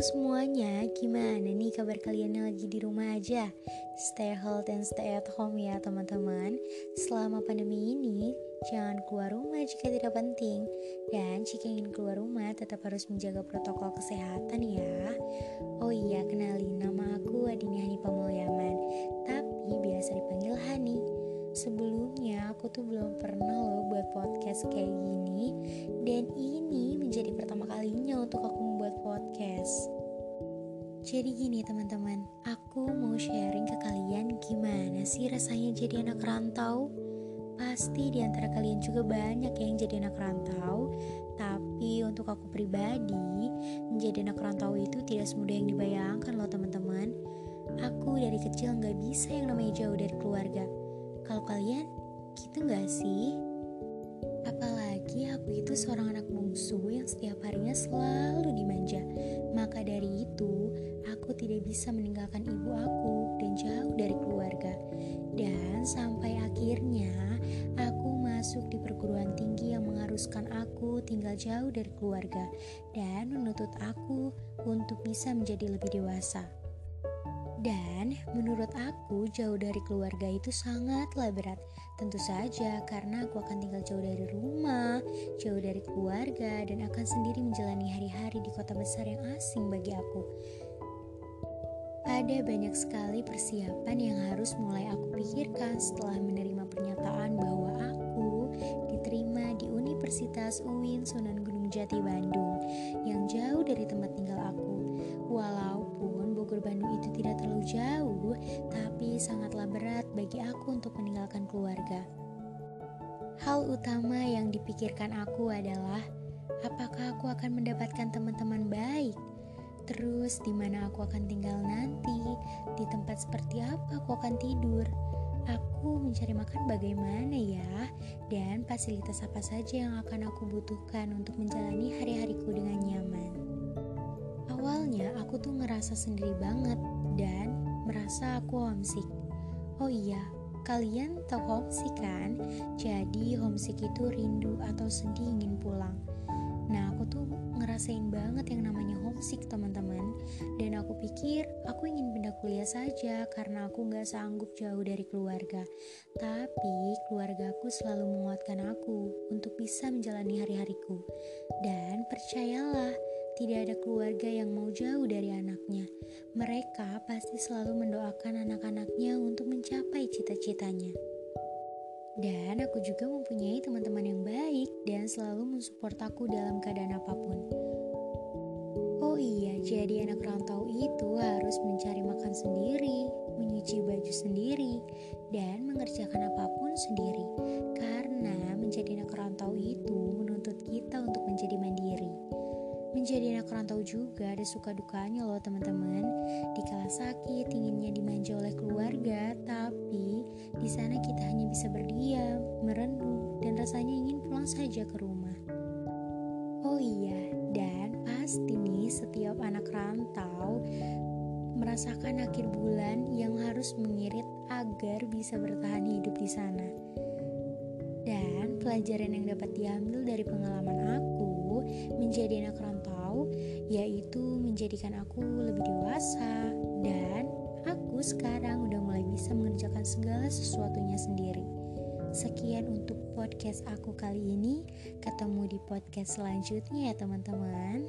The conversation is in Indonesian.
Semuanya, gimana nih kabar kalian yang lagi di rumah aja? Stay healthy and stay at home ya teman-teman. Selama pandemi ini, jangan keluar rumah jika tidak penting. Dan jika ingin keluar rumah, tetap harus menjaga protokol kesehatan ya. Oh iya, kenalin nama aku Adini Hani Pamulyaman. Tapi biasa dipanggil Hani. Sebelumnya aku tuh belum pernah loh buat podcast kayak gini Dan ini menjadi pertama kalinya untuk aku podcast. Jadi gini teman-teman, aku mau sharing ke kalian gimana sih rasanya jadi anak rantau. Pasti di antara kalian juga banyak yang jadi anak rantau, tapi untuk aku pribadi, menjadi anak rantau itu tidak semudah yang dibayangkan loh teman-teman. Aku dari kecil nggak bisa yang namanya jauh dari keluarga. Kalau kalian, gitu nggak sih? Itu seorang anak bungsu yang setiap harinya selalu dimanja. Maka dari itu, aku tidak bisa meninggalkan ibu aku dan jauh dari keluarga. Dan sampai akhirnya, aku masuk di perguruan tinggi yang mengharuskan aku tinggal jauh dari keluarga dan menuntut aku untuk bisa menjadi lebih dewasa. Dan menurut aku jauh dari keluarga itu sangatlah berat. Tentu saja karena aku akan tinggal jauh dari rumah, jauh dari keluarga Dan akan sendiri menjalani hari-hari di kota besar yang asing bagi aku. Ada banyak sekali persiapan yang harus mulai aku pikirkan setelah menerima pernyataan bahwa aku diterima di Universitas UIN Sunan Gunung Jati Bandung bagi aku untuk meninggalkan keluarga. Hal utama yang dipikirkan aku adalah apakah aku akan mendapatkan teman-teman baik? Terus di mana aku akan tinggal nanti? Di tempat seperti apa aku akan tidur? Aku mencari makan bagaimana ya? Dan fasilitas apa saja yang akan aku butuhkan untuk menjalani hari-hariku dengan nyaman? Awalnya aku tuh ngerasa sendiri banget dan merasa aku homesick. Oh iya, kalian tahu homesick kan? Jadi homesick itu rindu atau sedih ingin pulang. Nah, aku tuh ngerasain banget yang namanya homesick, teman-teman. Dan aku pikir aku ingin pindah kuliah saja karena aku gak sanggup jauh dari keluarga. Tapi keluargaku selalu menguatkan aku untuk bisa menjalani hari-hariku. Dan percayalah, tidak ada keluarga yang mau jauh dari anaknya. Mereka pasti selalu mendoakan anak-anaknya untuk mencapai cita-citanya. Dan aku juga mempunyai teman-teman yang baik dan selalu mensupport aku dalam keadaan apa pun. Oh iya, jadi anak rantau itu harus mencari makan sendiri, menyuci baju sendiri, dan mengerjakan apa pun sendiri. Karena menjadi anak rantau itu menuntut kita untuk menjadi mandiri. Menjadi anak rantau juga ada suka dukanya loh teman-teman. Di kala sakit inginnya dimanja oleh keluarga, tapi di sana kita hanya bisa berdiam, merenung, dan rasanya ingin pulang saja ke rumah. Oh iya, dan pasti nih setiap anak rantau merasakan akhir bulan yang harus mengirit agar bisa bertahan hidup di sana. Dan pelajaran yang dapat diambil dari pengalaman menjadikan aku lebih dewasa dan aku sekarang udah mulai bisa mengerjakan segala sesuatunya sendiri. Sekian untuk podcast aku kali ini. Ketemu di podcast selanjutnya ya, teman-teman.